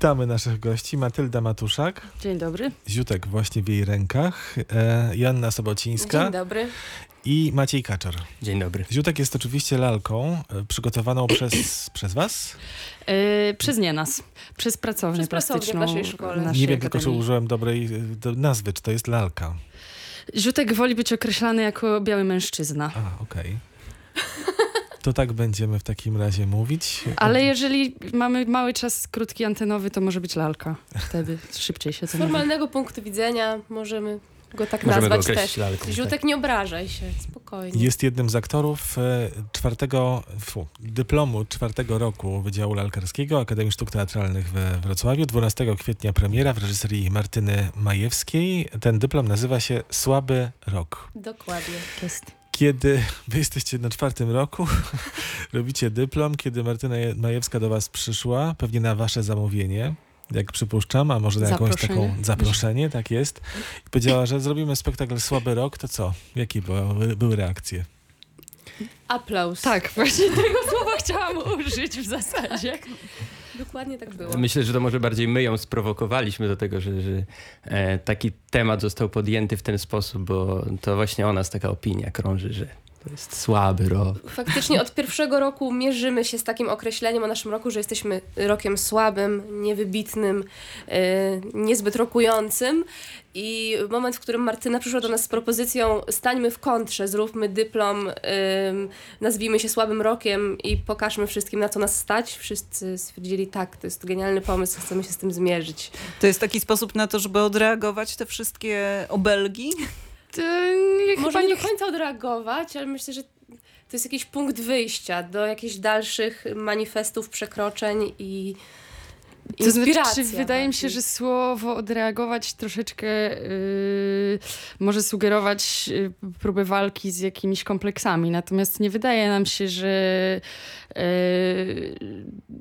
Witamy naszych gości. Matylda Matuszak, Dzień dobry. Ziutek właśnie w jej rękach, e, Joanna Sobocińska Dzień dobry. i Maciej Kaczor. Dzień dobry. Ziutek jest oczywiście lalką e, przygotowaną przez, przez was. E, przez nie nas, przez pracownię Przez pracownię w plastyczną naszej szkole. naszej Nie wiem tylko, czy użyłem dobrej e, do nazwy, czy to jest lalka. Ziutek woli być określany jako biały mężczyzna. A, okej. To tak będziemy w takim razie mówić. Ale jeżeli mamy mały czas krótki antenowy, to może być lalka. Wtedy szybciej się Z to mówi. formalnego punktu widzenia możemy go tak Możemy go nazwać określić też. lalką. tak. Ziutek, nie obrażaj się, spokojnie. Jest jednym z aktorów e, czwartego, fu, dyplomu czwartego roku Wydziału Lalkarskiego Akademii Sztuk Teatralnych we Wrocławiu. 12 kwietnia premiera w reżyserii Martyny Majewskiej. Ten dyplom nazywa się Słaby Rok. Dokładnie. Jest. Kiedy wy jesteście na czwartym roku, robicie dyplom, kiedy Martyna Je- Majewska do was przyszła, pewnie na wasze zamówienie, jak przypuszczam, a może na jakąś taką zaproszenie, tak jest. I powiedziała, że zrobimy spektakl Słaby Rok, to co? Jakie były, były reakcje? Aplauz. Tak, właśnie tego słowa chciałam użyć w zasadzie. Dokładnie tak było. Myślę, że to może bardziej my ją sprowokowaliśmy do tego, że, że e, taki temat został podjęty w ten sposób, bo to właśnie o nas taka opinia krąży, że to jest słaby rok. Faktycznie od pierwszego roku mierzymy się z takim określeniem o naszym roku, że jesteśmy rokiem słabym, niewybitnym, e, niezbyt rokującym. I moment, w którym Martyna przyszła do nas z propozycją stańmy w kontrze, zróbmy dyplom, ym, nazwijmy się słabym rokiem i pokażmy wszystkim, na co nas stać. Wszyscy stwierdzili, tak, to jest genialny pomysł, chcemy się z tym zmierzyć. To jest taki sposób na to, żeby odreagować te wszystkie obelgi? Nie, Może nie nie do końca odreagować, ale myślę, że to jest jakiś punkt wyjścia do jakichś dalszych manifestów, przekroczeń i To znaczy, wydaje mi się, że słowo odreagować troszeczkę yy, może sugerować yy, próbę walki z jakimiś kompleksami. Natomiast nie wydaje nam się, że, yy,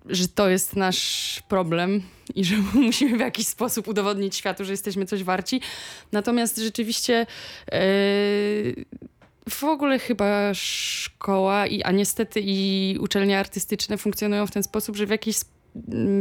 że to jest nasz problem i że musimy w jakiś sposób udowodnić światu, że jesteśmy coś warci. Natomiast rzeczywiście yy, w ogóle chyba szkoła, i, a niestety i uczelnie artystyczne funkcjonują w ten sposób, że w jakiś sp-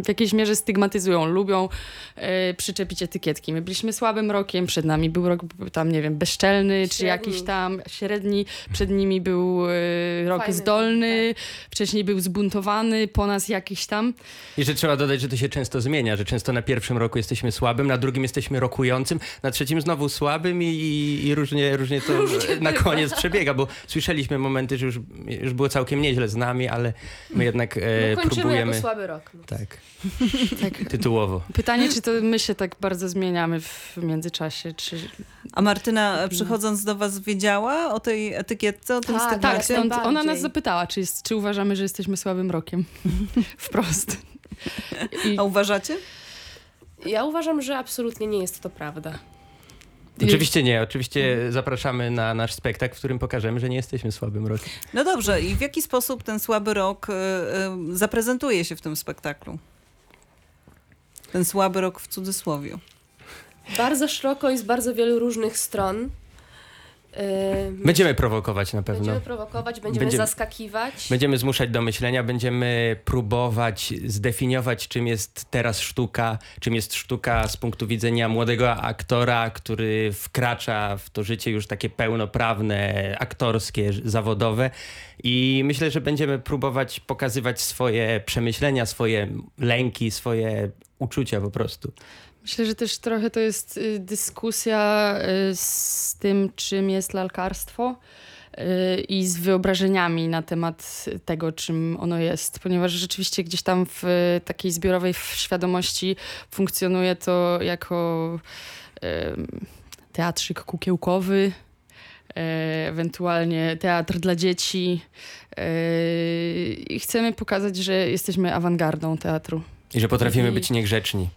w jakiejś mierze stygmatyzują, lubią e, przyczepić etykietki. My byliśmy słabym rokiem, przed nami był rok tam, nie wiem, bezczelny, czy Średni. jakiś tam średni, przed nimi był e, rok Fajny, zdolny, wcześniej był zbuntowany, po nas jakiś tam. I że trzeba dodać, że to się często zmienia, że często na pierwszym roku jesteśmy słabym, na drugim jesteśmy rokującym, na trzecim znowu słabym i, i, i różnie, różnie to na koniec przebiega, bo słyszeliśmy momenty, że już, już było całkiem nieźle z nami, ale my jednak e, no, kończymy próbujemy... jako słaby rok. Tak, Tak. tytułowo. Pytanie, czy to my się tak bardzo zmieniamy w międzyczasie, czy... A Martyna przychodząc do was wiedziała o tej etykietce, o tym Tak, stypendium? Tak, stąd ona nas zapytała, czy, jest, czy uważamy, że jesteśmy słabym rokiem. Wprost. I, A uważacie? Ja uważam, że absolutnie nie jest to prawda. Oczywiście nie, oczywiście zapraszamy na nasz spektakl, w którym pokażemy, że nie jesteśmy słabym rokiem. No dobrze, i w jaki sposób ten słaby rok y, y, zaprezentuje się w tym spektaklu? Ten słaby rok w cudzysłowie. Bardzo szeroko i z bardzo wielu różnych stron. Będziemy prowokować na pewno. Będziemy prowokować, będziemy, Będziemy- zaskakiwać. Będziemy zmuszać do myślenia, będziemy próbować zdefiniować, czym jest teraz sztuka, czym jest sztuka z punktu widzenia młodego aktora, który wkracza w to życie już takie pełnoprawne, aktorskie, zawodowe. I myślę, że będziemy próbować pokazywać swoje przemyślenia, swoje lęki, swoje uczucia po prostu. Myślę, że też trochę to jest y, dyskusja y, z tym, czym jest lalkarstwo y, i z wyobrażeniami na temat tego, czym ono jest, ponieważ rzeczywiście gdzieś tam w takiej zbiorowej świadomości funkcjonuje to jako teatrzyk kukiełkowy, ewentualnie teatr dla dzieci. I chcemy pokazać, że jesteśmy awangardą teatru. I że potrafimy być niegrzeczni,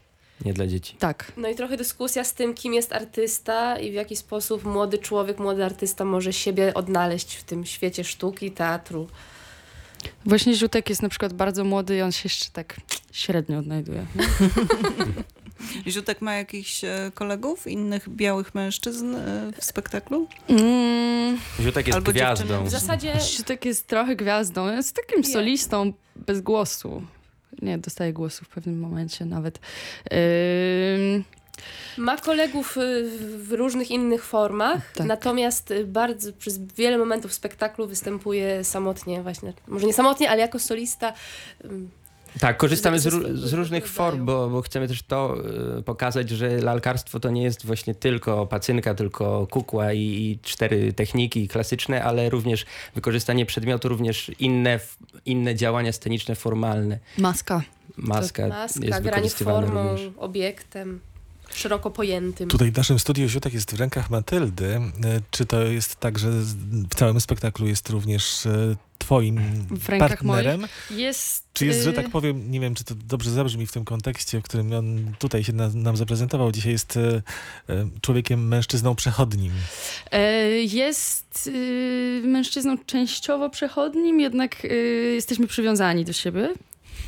nie dla dzieci. Tak. No i trochę dyskusja z tym, kim jest artysta i w jaki sposób młody człowiek, młody artysta może siebie odnaleźć w tym świecie sztuki, teatru. Właśnie Żółtek jest na przykład bardzo młody i on się jeszcze tak średnio odnajduje. Ziutek ma jakichś e, kolegów, innych białych mężczyzn e, w spektaklu? Mm, Ziutek jest Albo gwiazdą. dziewczyny. W zasadzie Żółtek jest trochę gwiazdą, jest takim solistą bez głosu. Nie, dostaje głosu w pewnym momencie nawet. Ym, Ma kolegów y, w różnych innych formach, Tak. natomiast y, bardzo przez wiele momentów spektaklu występuje samotnie właśnie. Może nie samotnie, ale jako solista. Tak, korzystamy z, Z- z- ró- z różnych form, bo, bo chcemy też to y, pokazać, że lalkarstwo to nie jest właśnie tylko pacynka, tylko kukła i, i cztery techniki klasyczne, ale również wykorzystanie przedmiotu, również inne, inne działania sceniczne, formalne. maska. Maska, Maska, jest granie formą, również. obiektem szeroko pojętym. Tutaj w naszym studiu Ziutek jest w rękach Matyldy. E, Czy to jest tak, że w całym spektaklu jest również e, twoim partnerem? Jest. Czy jest, że y, tak powiem, nie wiem, czy to dobrze zabrzmi w tym kontekście, w którym on tutaj się na, nam zaprezentował, dzisiaj jest e, e, człowiekiem, mężczyzną przechodnim. E, Jest y, mężczyzną częściowo przechodnim, jednak jesteśmy przywiązani do siebie.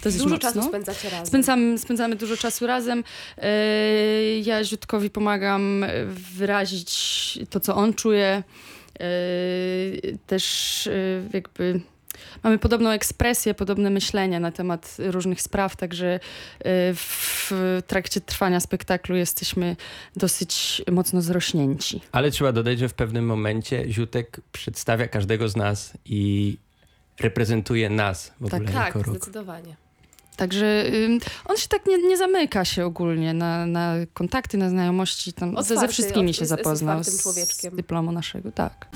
Dużo mocno. czasu spędzacie razem. Spędzamy, spędzamy dużo czasu razem. E, Ja Ziutkowi pomagam wyrazić to, co on czuje. E, Też e, jakby mamy podobną ekspresję, podobne myślenie na temat różnych spraw, także e, w trakcie trwania spektaklu jesteśmy dosyć mocno zrośnięci. Ale trzeba dodać, że w pewnym momencie Ziutek przedstawia każdego z nas i reprezentuje nas w Tak, ogóle Tak, jako ruch. zdecydowanie. Także ym, on się tak nie, nie zamyka się ogólnie na, na kontakty, na znajomości. Tam ze, ze Otwarty, wszystkimi się zapoznał otwartym z człowieczkiem. dyplomu naszego, tak.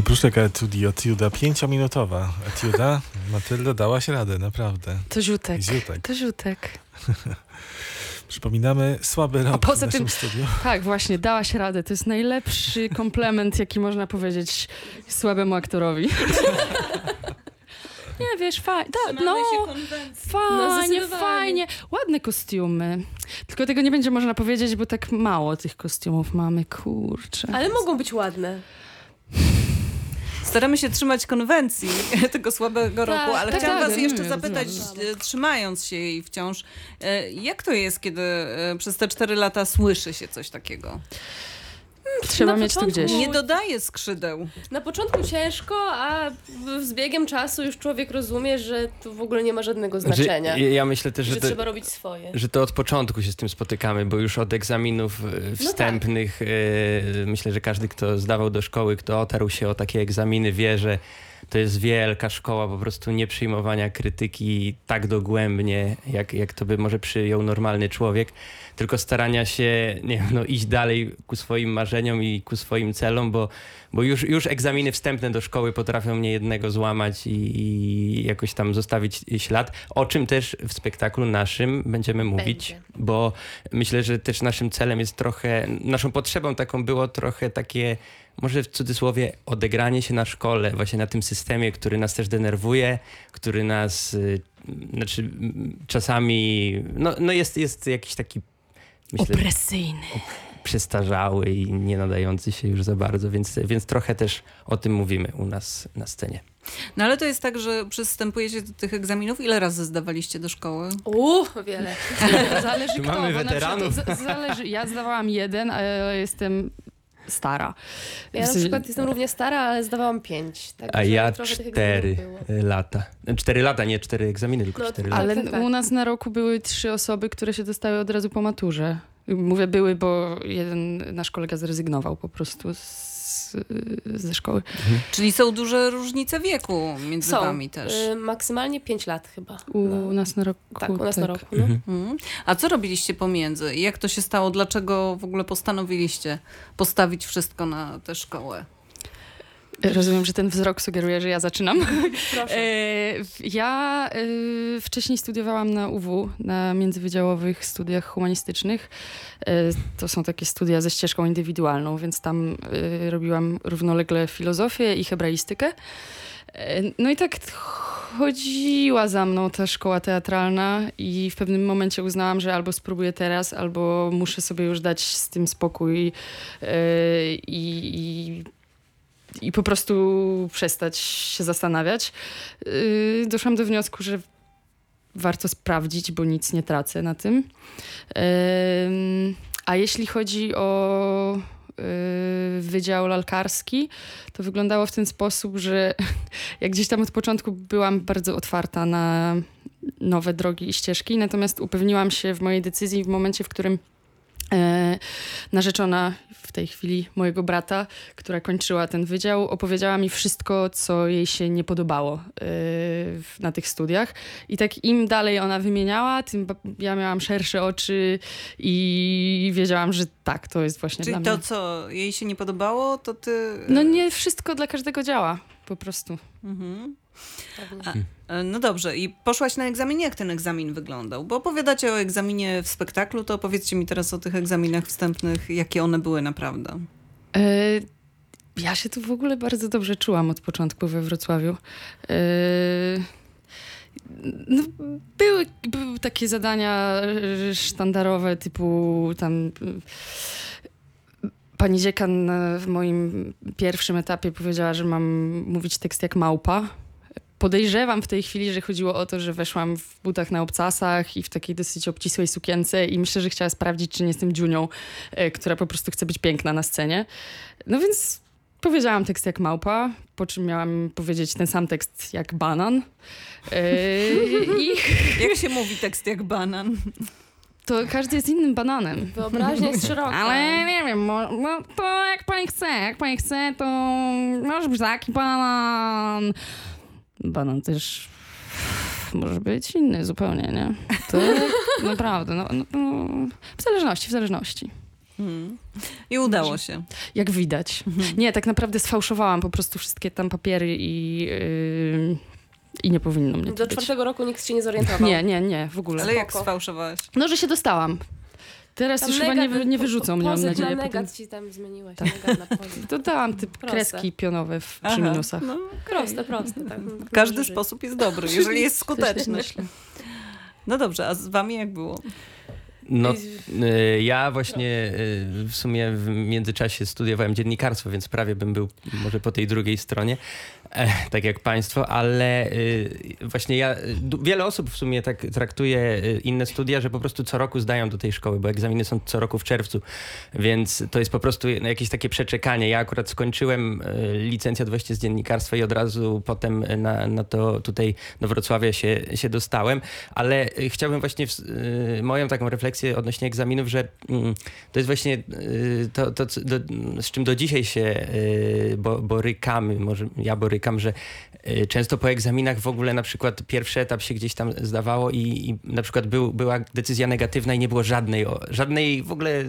No proszę, jaka etiudi, etiuda, pięciominutowa etiuda. Matylda dałaś radę, naprawdę. To ziutek. Ziutek. To ziutek. Przypominamy słaby rok poza w naszym tym- studiu. Tak, właśnie, dałaś radę. To jest najlepszy komplement, jaki można powiedzieć słabemu aktorowi. nie, wiesz, fajnie. No, fajnie, zdecydowanie. fajnie. Ładne kostiumy. Tylko tego nie będzie można powiedzieć, bo tak mało tych kostiumów mamy, kurczę. Ale mogą być ładne. Staramy się trzymać konwencji tego słabego Tak, roku, ale tak, chciałam tak, was jeszcze nie, zapytać, rozumiem. e, trzymając się jej wciąż, e, jak to jest, kiedy e, przez te cztery lata słyszy się coś takiego? Trzeba mieć to gdzieś. Nie dodaje skrzydeł. Na początku ciężko, a z biegiem czasu już człowiek rozumie, że to w myślę, nie ma żadnego znaczenia. Że, ja myślę też, że że to, trzeba robić swoje. że to od początku się z tym spotykamy, bo już od egzaminów e, wstępnych e, myślę, że każdy, kto zdawał do szkoły, kto otarł się o takie egzaminy, wie, że to jest wielka szkoła po prostu nieprzyjmowania krytyki tak dogłębnie, jak, jak to by może przyjął normalny człowiek, tylko starania się nie wiem, no, iść dalej ku swoim marzeniom i ku swoim celom, bo, bo już, już egzaminy wstępne do szkoły potrafią mnie jednego złamać i, i jakoś tam zostawić ślad, o czym też w spektaklu naszym będziemy mówić, Będzie. bo myślę, że też naszym celem jest trochę, naszą potrzebą taką było trochę takie, może w cudzysłowie, odegranie się na szkole, właśnie na tym systemie, który nas też denerwuje, który nas, y, znaczy czasami, no, no jest, jest jakiś taki, myślę, Opresyjny. przestarzały i nie nadający się już za bardzo, więc, więc trochę też o tym mówimy u nas na scenie. No ale to jest tak, że przystępujecie do tych egzaminów. Ile razy zdawaliście do szkoły? Uuu, wiele. Zależy kto. mamy weteranów. z- Zależy. Ja zdawałam jeden, ale jestem stara. Ja na przykład jestem równie stara, ale zdawałam pięć. także A ja cztery lata. Cztery lata, nie cztery egzaminy, tylko No, cztery tak. lata. Ale tak, tak. u nas na roku były trzy osoby, które się dostały od razu po maturze. Mówię były, bo jeden nasz kolega zrezygnował po prostu z, ze szkoły. Czyli są duże różnice wieku między Są. wami też. Y, maksymalnie pięć lat chyba. U No. nas na roku. Tak, u nas na roku. No. Mhm. Mhm. A co robiliście pomiędzy? Jak to się stało? Dlaczego w ogóle postanowiliście postawić wszystko na tę szkołę? Rozumiem, że ten wzrok sugeruje, że ja zaczynam. Proszę. E, ja e, wcześniej studiowałam na UW, na międzywydziałowych studiach humanistycznych. E, to są takie studia ze ścieżką indywidualną, więc tam robiłam równolegle filozofię i hebraistykę. No i tak chodziła za mną ta szkoła teatralna i w pewnym momencie uznałam, że albo spróbuję teraz, albo muszę sobie już dać z tym spokój i, i, i po prostu przestać się zastanawiać. E, Doszłam do wniosku, że warto sprawdzić, bo nic nie tracę na tym. Em, A jeśli chodzi o y, wydział lalkarski, to wyglądało w ten sposób, że jak gdzieś tam od początku byłam bardzo otwarta na nowe drogi i ścieżki, natomiast upewniłam się w mojej decyzji w momencie, w którym narzeczona w tej chwili mojego brata, która kończyła ten wydział, opowiedziała mi wszystko, co jej się nie podobało e, na tych studiach. I tak im dalej ona wymieniała, tym ja miałam szersze oczy i wiedziałam, że tak, to jest właśnie Czyli dla to, mnie. co jej się nie podobało, to ty... No nie wszystko dla każdego działa, po prostu. Mhm. E, No dobrze, i poszłaś na egzamin. Jak ten egzamin wyglądał? Bo opowiadacie o egzaminie w spektaklu, to opowiedzcie mi teraz o tych egzaminach wstępnych, jakie one były naprawdę. E, ja się tu w ogóle bardzo dobrze czułam od początku we Wrocławiu. E, no, były, były takie zadania e, sztandarowe, typu tam. Pani dziekan w moim pierwszym etapie powiedziała, że mam mówić tekst jak małpa. Podejrzewam w tej chwili, że chodziło o to, że weszłam w butach na obcasach i w takiej dosyć obcisłej sukience i myślę, że chciała sprawdzić, czy nie jestem dziunią, e, która po prostu chce być piękna na scenie. No więc powiedziałam tekst jak małpa, po czym miałam powiedzieć ten sam tekst jak banan. Yy, I Jak się mówi tekst jak banan? to każdy jest innym bananem. Wyobraźnia jest szeroka. Ale nie wiem, mo, no, to jak pani chce, jak pani chce, to może być taki banan. Banan też może być inny zupełnie, nie? To naprawdę, no, no, no, w zależności, w zależności. Hmm. I udało się. Jak widać. Nie, tak naprawdę sfałszowałam po prostu wszystkie tam papiery i, yy, i nie powinno mnie Do to być. czwartego roku nikt się nie zorientował. Nie, nie, nie, w ogóle. Ale jak Spoko. sfałszowałaś? No, że się dostałam. Teraz Tam już chyba nie, nie po- wyrzucą mnie, mam nadzieję. na Potem. negat ci tam zmieniłaś. Tak. Pozyt. Dodałam typ Proste. kreski pionowe w, przy Aha, minusach. No, Proste, proste. Tak. każdy sposób jest dobry, jeżeli jest skuteczny. No dobrze, a z wami jak było? No, y, ja właśnie y, w sumie w międzyczasie studiowałem dziennikarstwo, więc prawie bym był może po tej drugiej stronie, tak jak państwo, ale y, właśnie ja, wiele osób w sumie tak traktuje y, inne studia, że po prostu co roku zdają do tej szkoły, bo egzaminy są co roku w czerwcu, więc to jest po prostu jakieś takie przeczekanie. Ja akurat skończyłem y, licencjat właśnie z dziennikarstwa i od razu potem na, na to tutaj do Wrocławia się, się dostałem, ale chciałbym właśnie w, moją taką refleksję odnośnie egzaminów, że mm, to jest właśnie to, to do, z czym do dzisiaj się bo, borykamy, może ja borykam, że y, często po egzaminach w ogóle na przykład pierwszy etap się gdzieś tam zdawało i, i na przykład był, była decyzja negatywna i nie było żadnej, żadnej w ogóle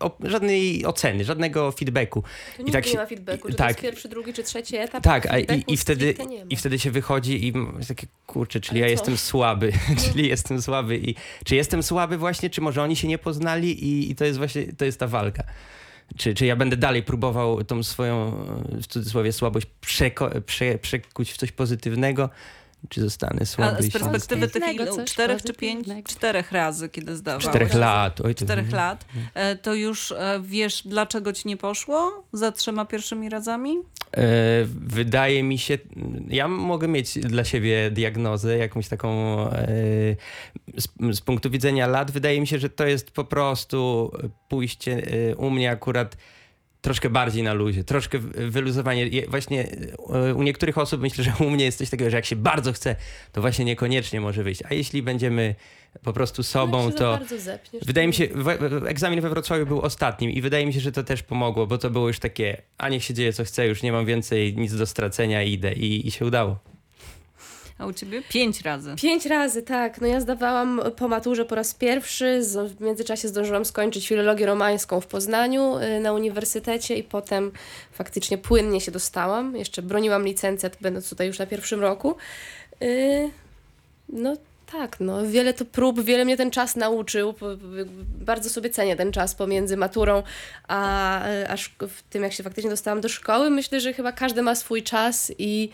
o, żadnej oceny, żadnego feedbacku. Tu I tak nie ma feedbacku, i- czy tak. to jest pierwszy, drugi czy trzeci etap. Tak, a i, i, wtedy, i wtedy się wychodzi i jest takie, kurczę, czyli Ale ja co? jestem słaby, czyli jestem słaby i czy jestem słaby właśnie, czy może oni się nie poznali i, i to jest właśnie, to jest ta walka. Czy, czy ja będę dalej próbował tą swoją, w cudzysłowie, słabość przeko- prze, przekuć w coś pozytywnego, czy zostanę słaby? A z perspektywy tych ilu? coś Czterech czy pięć? Czterech razy, kiedy zdawałeś. Czterech lat. Oj, Czterech lat. E, To już e, wiesz, dlaczego ci nie poszło za trzema pierwszymi razami? E, wydaje mi się, ja mogę mieć dla siebie diagnozę, jakąś taką e, z, z punktu widzenia lat, wydaje mi się, że to jest po prostu pójście e, u mnie akurat troszkę bardziej na luzie, troszkę wyluzowanie. Właśnie e, u niektórych osób myślę, że u mnie jest coś takiego, że jak się bardzo chce, to właśnie niekoniecznie może wyjść. A jeśli będziemy po prostu sobą, No, za to... bardzo zepniesz, Wydaje mi się, egzamin we Wrocławiu był ostatnim i wydaje mi się, że to też pomogło, bo to było już takie, a niech się dzieje co chce, już nie mam więcej nic do stracenia, idę i, i się udało. A u ciebie? Pięć razy. Pięć razy, tak. No ja zdawałam po maturze po raz pierwszy. W międzyczasie zdążyłam skończyć filologię romańską w Poznaniu y, na uniwersytecie i potem faktycznie płynnie się dostałam. Jeszcze broniłam licencjat, będąc tutaj już na pierwszym roku. Y, No tak, no wiele to prób, wiele mnie ten czas nauczył. Bardzo sobie cenię ten czas pomiędzy maturą a, a w tym, jak się faktycznie dostałam do szkoły. Myślę, że chyba każdy ma swój czas i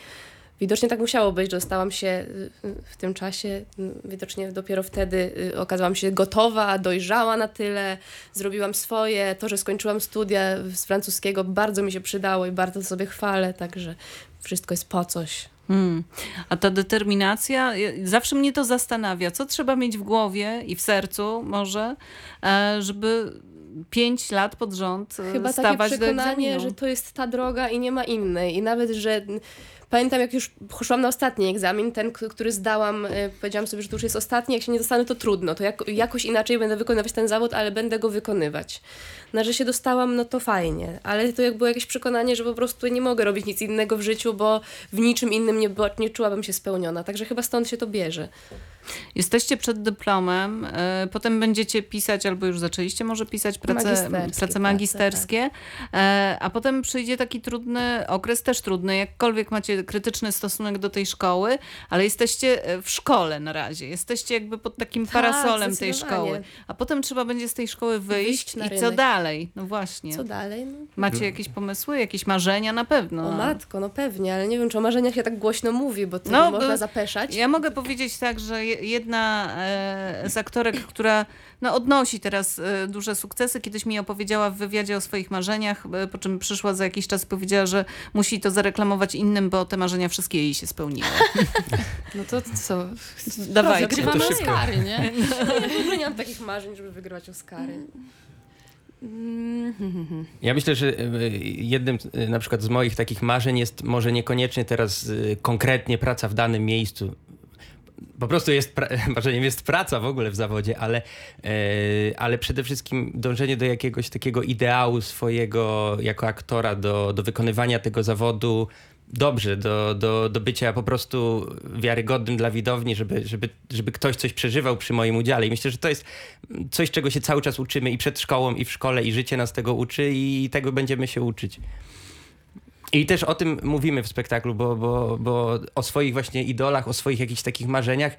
widocznie tak musiało być, że dostałam się y, y, w tym czasie, widocznie dopiero wtedy y, okazałam się gotowa, dojrzała na tyle, zrobiłam swoje. To, że skończyłam studia z francuskiego bardzo mi się przydało i bardzo sobie chwalę, także wszystko jest po coś. Hmm. A ta determinacja, zawsze mnie to zastanawia, co trzeba mieć w głowie i w sercu może, e, żeby pięć lat pod rząd e, Chyba takie stawać do przekonanie, że to jest ta droga i nie ma innej. I nawet, że pamiętam, jak już poszłam na ostatni egzamin, ten, który zdałam, y, powiedziałam sobie, że to już jest ostatni, jak się nie dostanę, to trudno. To jak, jakoś inaczej będę wykonywać ten zawód, ale będę go wykonywać. Na że się dostałam, no to fajnie. Ale to jak było jakieś przekonanie, że po prostu nie mogę robić nic innego w życiu, bo w niczym innym nie, nie czułabym się spełniona. Także chyba stąd się to bierze. Jesteście przed dyplomem, e, potem będziecie pisać, albo już zaczęliście może pisać prace Magisterskie prace, prace, magisterskie, e, a potem przyjdzie taki trudny okres, też trudny, jakkolwiek macie krytyczny stosunek do tej szkoły, ale jesteście e, w szkole na razie, jesteście jakby pod takim Tak, parasolem tej szkoły, a potem trzeba będzie z tej szkoły wyjść, Wyjść i co dalej? No właśnie. Co dalej? No, Macie jakieś pomysły, jakieś marzenia? Na pewno. o matko, no pewnie, ale nie wiem, czy o marzeniach się tak głośno mówi, bo to No, można bo- zapeszać. Ja mogę powiedzieć tak, że je- jedna e, z aktorek, która no, odnosi teraz e, duże sukcesy, kiedyś mi opowiedziała w wywiadzie o swoich marzeniach, e, po czym przyszła za jakiś czas i powiedziała, że musi to zareklamować innym, bo te marzenia wszystkie jej się spełniły. No to co? Dawajcie. Wygrywamy szybko. Oscary, nie? Ja nie mam takich marzeń, żeby wygrywać Oscary. Ja myślę, że y, jednym na przykład z moich takich marzeń jest może niekoniecznie teraz konkretnie praca w danym miejscu. Po prostu jest marzeniem jest praca w ogóle w zawodzie, ale, e, ale przede wszystkim dążenie do jakiegoś takiego ideału swojego jako aktora, do, do wykonywania tego zawodu dobrze, do, do, do bycia po prostu wiarygodnym dla widowni, żeby, żeby, żeby ktoś coś przeżywał przy moim udziale. I myślę, że to jest coś, czego się cały czas uczymy i przed szkołą, i w szkole, i życie nas tego uczy, i tego będziemy się uczyć. I też o tym mówimy w spektaklu, bo, bo, bo o swoich właśnie idolach, o swoich jakichś takich marzeniach.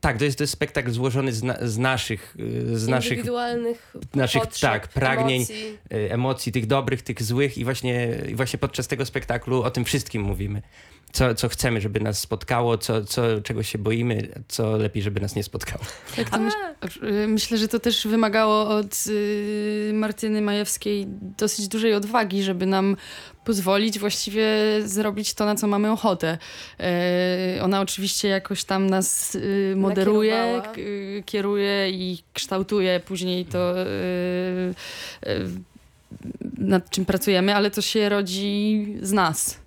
Tak, to jest, to jest spektakl złożony z, na, z naszych, y, z naszych Indywidualnych naszych, potrzeb, tak, pragnień, emocji. y, emocji, tych dobrych, tych złych i właśnie, właśnie podczas tego spektaklu o tym wszystkim mówimy. Co, co chcemy, żeby nas spotkało, co, co, czego się boimy, co lepiej, żeby nas nie spotkało. Tak, to myśl, y, myślę, że to też wymagało od y, Martyny Majewskiej dosyć dużej odwagi, żeby nam pozwolić właściwie zrobić to, na co mamy ochotę. E, ona oczywiście jakoś tam nas y, moderuje, k- y, kieruje i kształtuje później to, y, nad czym pracujemy, ale to się rodzi z nas.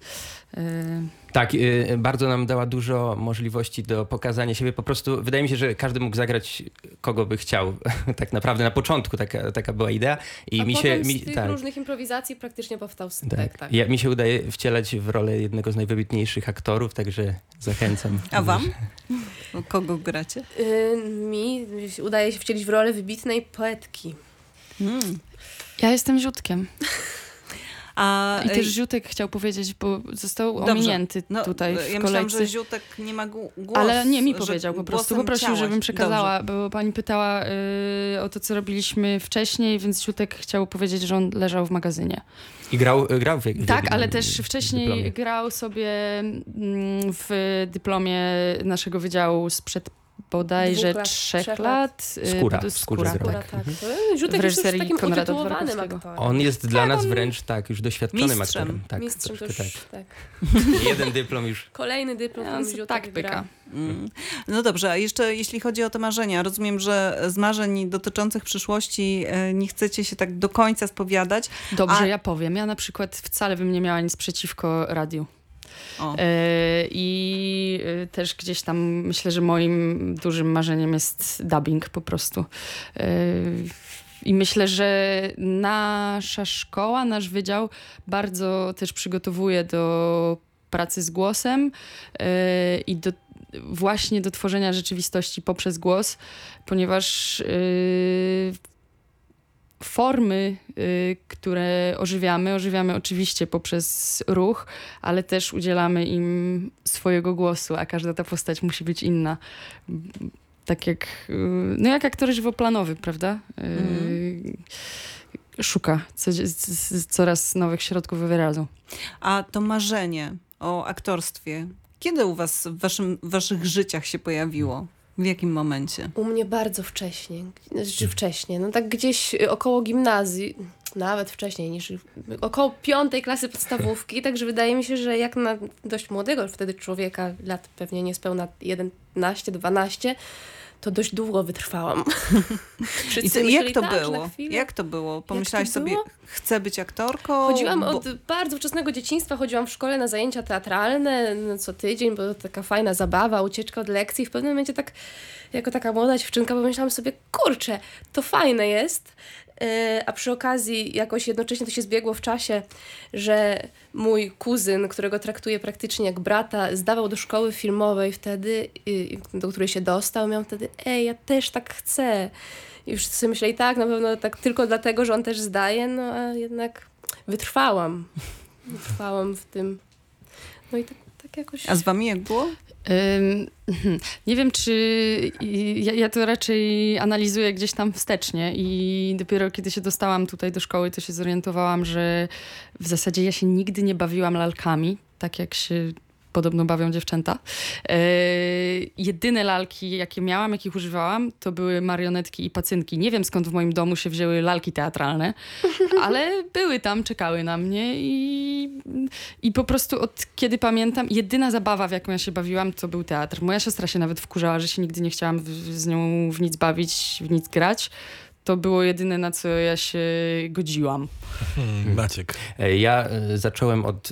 Tak, y, bardzo nam dała dużo możliwości do pokazania siebie. Po prostu wydaje mi się, że każdy mógł zagrać kogo by chciał. tak naprawdę na początku taka, taka była idea. I A mi się. Mi, z tych tak, różnych improwizacji praktycznie powstał tak. spektakl. Ja, mi się udaje wcielać w rolę jednego z najwybitniejszych aktorów, także zachęcam. A wam? Kogo gracie? Y, mi udaje się wcielić w rolę wybitnej poetki. Hmm. ja jestem ziutkiem. A, I też Ziutek chciał powiedzieć, bo został Dobrze. ominięty no, tutaj w ja kolejce. myślałam, że Ziutek nie ma głosu. Ale nie mi powiedział po prostu. Poprosił, ciała. żebym przekazała, Dobrze. bo pani pytała y, o to, co robiliśmy wcześniej, więc Ziutek chciał powiedzieć, że on leżał w magazynie. I grał, grał w, w Tak, ale w- też w wcześniej dyplomie. grał sobie mm, w dyplomie naszego wydziału sprzed bodajże lat, trzech, trzech lat. y, Skóra, skóra, zrobił. Która, tak. tak. Mhm. Ziutek W jest już reżyserii takim Konrada. On jest dla Tak, nas wręcz tak, już doświadczonym Mistrzem. aktorem. Tak, Mistrzem to troszkę już, tak. tak. Jeden dyplom już. Kolejny dyplom, Ja, on tak pyka. Mm. No dobrze, a jeszcze jeśli chodzi o te marzenia, rozumiem, że z marzeń dotyczących przyszłości e, nie chcecie się tak do końca spowiadać. Dobrze, A- ja powiem. Ja na przykład wcale bym nie miała nic przeciwko radiu. E, I e, też gdzieś tam myślę, że moim dużym marzeniem jest dubbing po prostu. E, I myślę, że nasza szkoła, nasz wydział bardzo też przygotowuje do pracy z głosem i do, właśnie do tworzenia rzeczywistości poprzez głos, ponieważ formy, y, które ożywiamy, ożywiamy oczywiście poprzez ruch, ale też udzielamy im swojego głosu, a każda ta postać musi być inna. Tak jak, y, no jak aktor żywoplanowy, prawda? Y, Szuka co, coraz nowych środków wyrazu. A to marzenie o aktorstwie, Kiedy u was w, waszym, w waszych życiach się pojawiło? W jakim momencie? U mnie bardzo wcześnie, znaczy wcześnie, no tak gdzieś około gimnazji, nawet wcześniej niż około piątej klasy podstawówki, także wydaje mi się, że jak na dość młodego wtedy człowieka, lat pewnie niespełna 11-12, to dość długo wytrwałam. I Wszyscy co, jak to tak, było? Jak to było? Pomyślałaś sobie, było? chcę być aktorką? Chodziłam Bo- od bardzo wczesnego dzieciństwa, chodziłam w szkole na zajęcia teatralne no, co tydzień, bo to taka fajna zabawa, ucieczka od lekcji. W pewnym momencie tak, jako taka młoda dziewczynka pomyślałam sobie, kurczę, to fajne jest. A przy okazji jakoś jednocześnie to się zbiegło w czasie, że mój kuzyn, którego traktuję praktycznie jak brata, zdawał do szkoły filmowej wtedy, do której się dostał, miał wtedy, ej, ja też tak chcę. I już sobie myśleli, tak, na pewno tak tylko dlatego, że on też zdaje, no a jednak wytrwałam. Wytrwałam w tym. No i tak jakoś. A z wami jak było? Nie wiem, czy ja, ja to raczej analizuję gdzieś tam wstecznie i dopiero kiedy się dostałam tutaj do szkoły, to się zorientowałam, że w zasadzie ja się nigdy nie bawiłam lalkami, tak jak się podobno bawią dziewczęta. E, jedyne lalki, jakie miałam, jakich używałam, to były marionetki i pacynki. Nie wiem skąd w moim domu się wzięły lalki teatralne, ale były tam, czekały na mnie i, i po prostu od kiedy pamiętam, jedyna zabawa, w jaką ja się bawiłam, to był teatr. Moja siostra się nawet wkurzała, że się nigdy nie chciałam w, z nią w nic bawić, w nic grać. To było jedyne, na co ja się godziłam. Hmm, Maciek. E, Ja e, zacząłem od,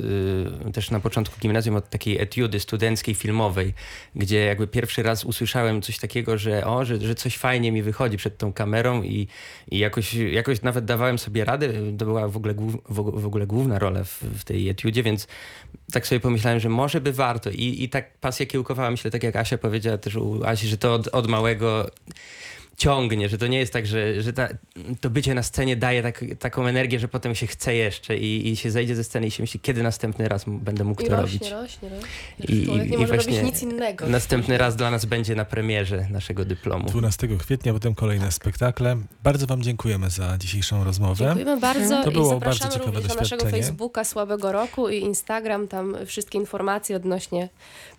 e, też na początku gimnazjum od takiej etiudy studenckiej, filmowej, gdzie jakby pierwszy raz usłyszałem coś takiego, że o, że, że coś fajnie mi wychodzi przed tą kamerą i, i jakoś, jakoś nawet dawałem sobie radę. To była w ogóle, głów, w w ogóle główna rola w, w tej etiudzie, więc tak sobie pomyślałem, że może by warto. I, i tak pasja kiełkowała, myślę, tak jak Asia powiedziała też u Asi, że to od, od małego ciągnie, że to nie jest tak, że, że ta, to bycie na scenie daje tak, taką energię, że potem się chce jeszcze i, i się zejdzie ze sceny i się myśli, kiedy następny raz będę mógł I to rośnie, robić. rośnie, rośnie. I- i- nie i może właśnie robić nic innego. Następny raz dla nas będzie na premierze naszego dyplomu. 12 kwietnia, potem kolejne spektakle. Bardzo Wam dziękujemy za dzisiejszą rozmowę. Dziękujemy bardzo To i było zapraszamy bardzo ciekawe również na naszego. Facebooka Słabego Roku i Instagram. Tam wszystkie informacje odnośnie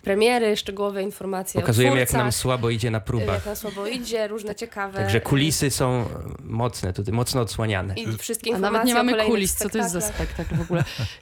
premiery, szczegółowe informacje Pokazujemy, o jak nam słabo idzie na jak próbach. nam słabo idzie, różne ciekawe... Także kulisy są mocne, tutaj mocno odsłaniane. I wszystkie A nawet nie mamy kulis, co to jest za spektakl w ogóle.